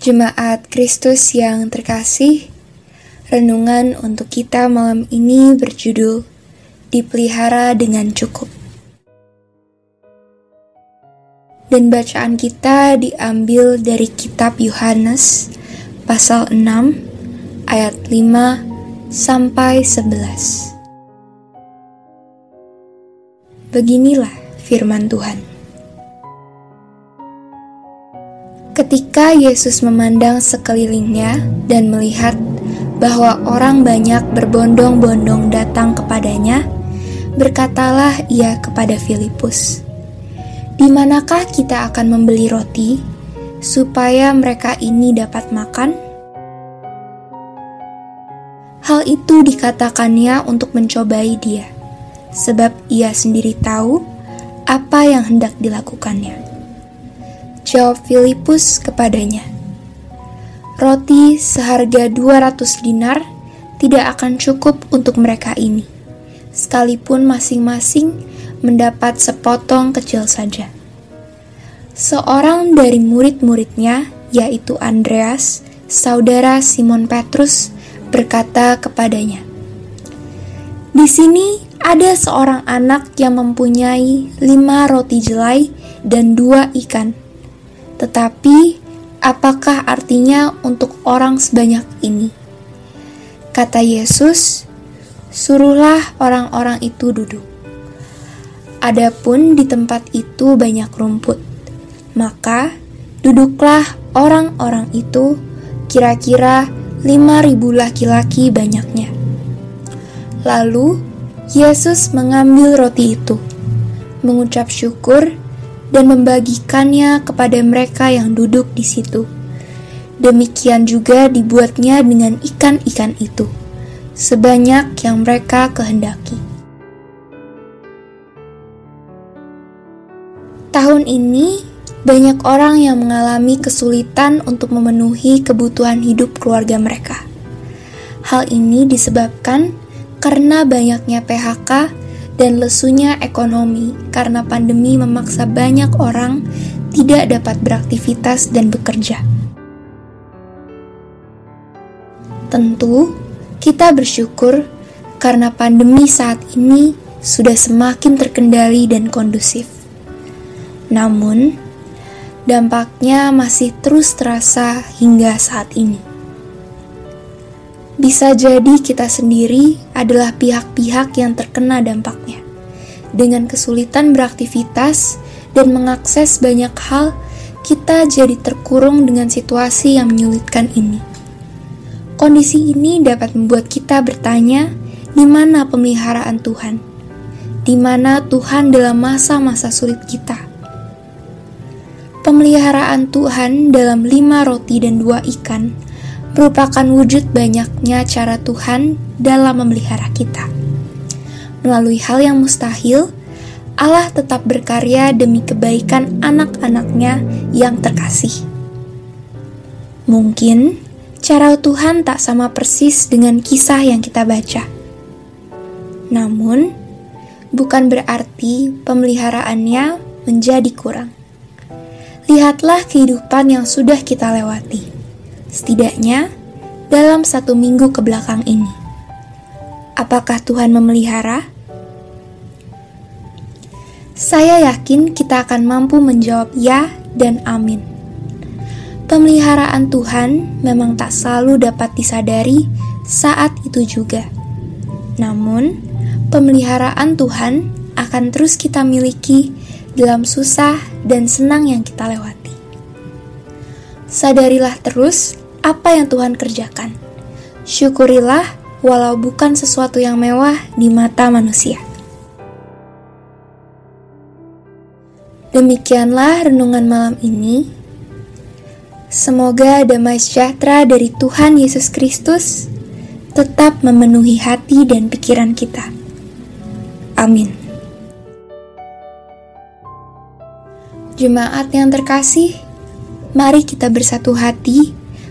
Jemaat Kristus yang terkasih, renungan untuk kita malam ini berjudul Dipelihara dengan Cukup. Dan bacaan kita diambil dari kitab Yohanes pasal 6 ayat 5 sampai 11. Beginilah firman Tuhan. Ketika Yesus memandang sekelilingnya dan melihat bahwa orang banyak berbondong-bondong datang kepadanya, berkatalah ia kepada Filipus, "Di manakah kita akan membeli roti supaya mereka ini dapat makan?" Hal itu dikatakannya untuk mencobai dia, sebab ia sendiri tahu apa yang hendak dilakukannya. Jawab Filipus kepadanya, Roti seharga 200 dinar tidak akan cukup untuk mereka ini, sekalipun masing-masing mendapat sepotong kecil saja. Seorang dari murid-muridnya, yaitu Andreas, saudara Simon Petrus, berkata kepadanya, "Di sini ada seorang anak yang mempunyai lima roti jelai dan dua ikan." Tetapi, apakah artinya untuk orang sebanyak ini? Kata Yesus, "Suruhlah orang-orang itu duduk." Adapun di tempat itu banyak rumput, maka duduklah orang-orang itu, kira-kira lima ribu laki-laki banyaknya. Lalu Yesus mengambil roti itu, mengucap syukur, dan membagikannya kepada mereka yang duduk di situ. Demikian juga dibuatnya dengan ikan-ikan itu, sebanyak yang mereka kehendaki. Tahun ini, banyak orang yang mengalami kesulitan untuk memenuhi kebutuhan hidup keluarga mereka. Hal ini disebabkan karena banyaknya PHK dan lesunya ekonomi karena pandemi memaksa banyak orang tidak dapat beraktivitas dan bekerja. Tentu, kita bersyukur karena pandemi saat ini sudah semakin terkendali dan kondusif. Namun, dampaknya masih terus terasa hingga saat ini. Bisa jadi kita sendiri adalah pihak-pihak yang terkena dampaknya. Dengan kesulitan beraktivitas dan mengakses banyak hal, kita jadi terkurung dengan situasi yang menyulitkan ini. Kondisi ini dapat membuat kita bertanya, di mana pemeliharaan Tuhan? Di mana Tuhan dalam masa-masa sulit kita? Pemeliharaan Tuhan dalam lima roti dan dua ikan merupakan wujud banyaknya cara Tuhan dalam memelihara kita. Melalui hal yang mustahil, Allah tetap berkarya demi kebaikan anak-anaknya yang terkasih. Mungkin cara Tuhan tak sama persis dengan kisah yang kita baca. Namun, bukan berarti pemeliharaannya menjadi kurang. Lihatlah kehidupan yang sudah kita lewati setidaknya dalam satu minggu ke belakang ini. Apakah Tuhan memelihara? Saya yakin kita akan mampu menjawab ya dan amin. Pemeliharaan Tuhan memang tak selalu dapat disadari saat itu juga. Namun, pemeliharaan Tuhan akan terus kita miliki dalam susah dan senang yang kita lewati. Sadarilah terus apa yang Tuhan kerjakan. Syukurilah walau bukan sesuatu yang mewah di mata manusia. Demikianlah renungan malam ini. Semoga damai sejahtera dari Tuhan Yesus Kristus tetap memenuhi hati dan pikiran kita. Amin. Jemaat yang terkasih, mari kita bersatu hati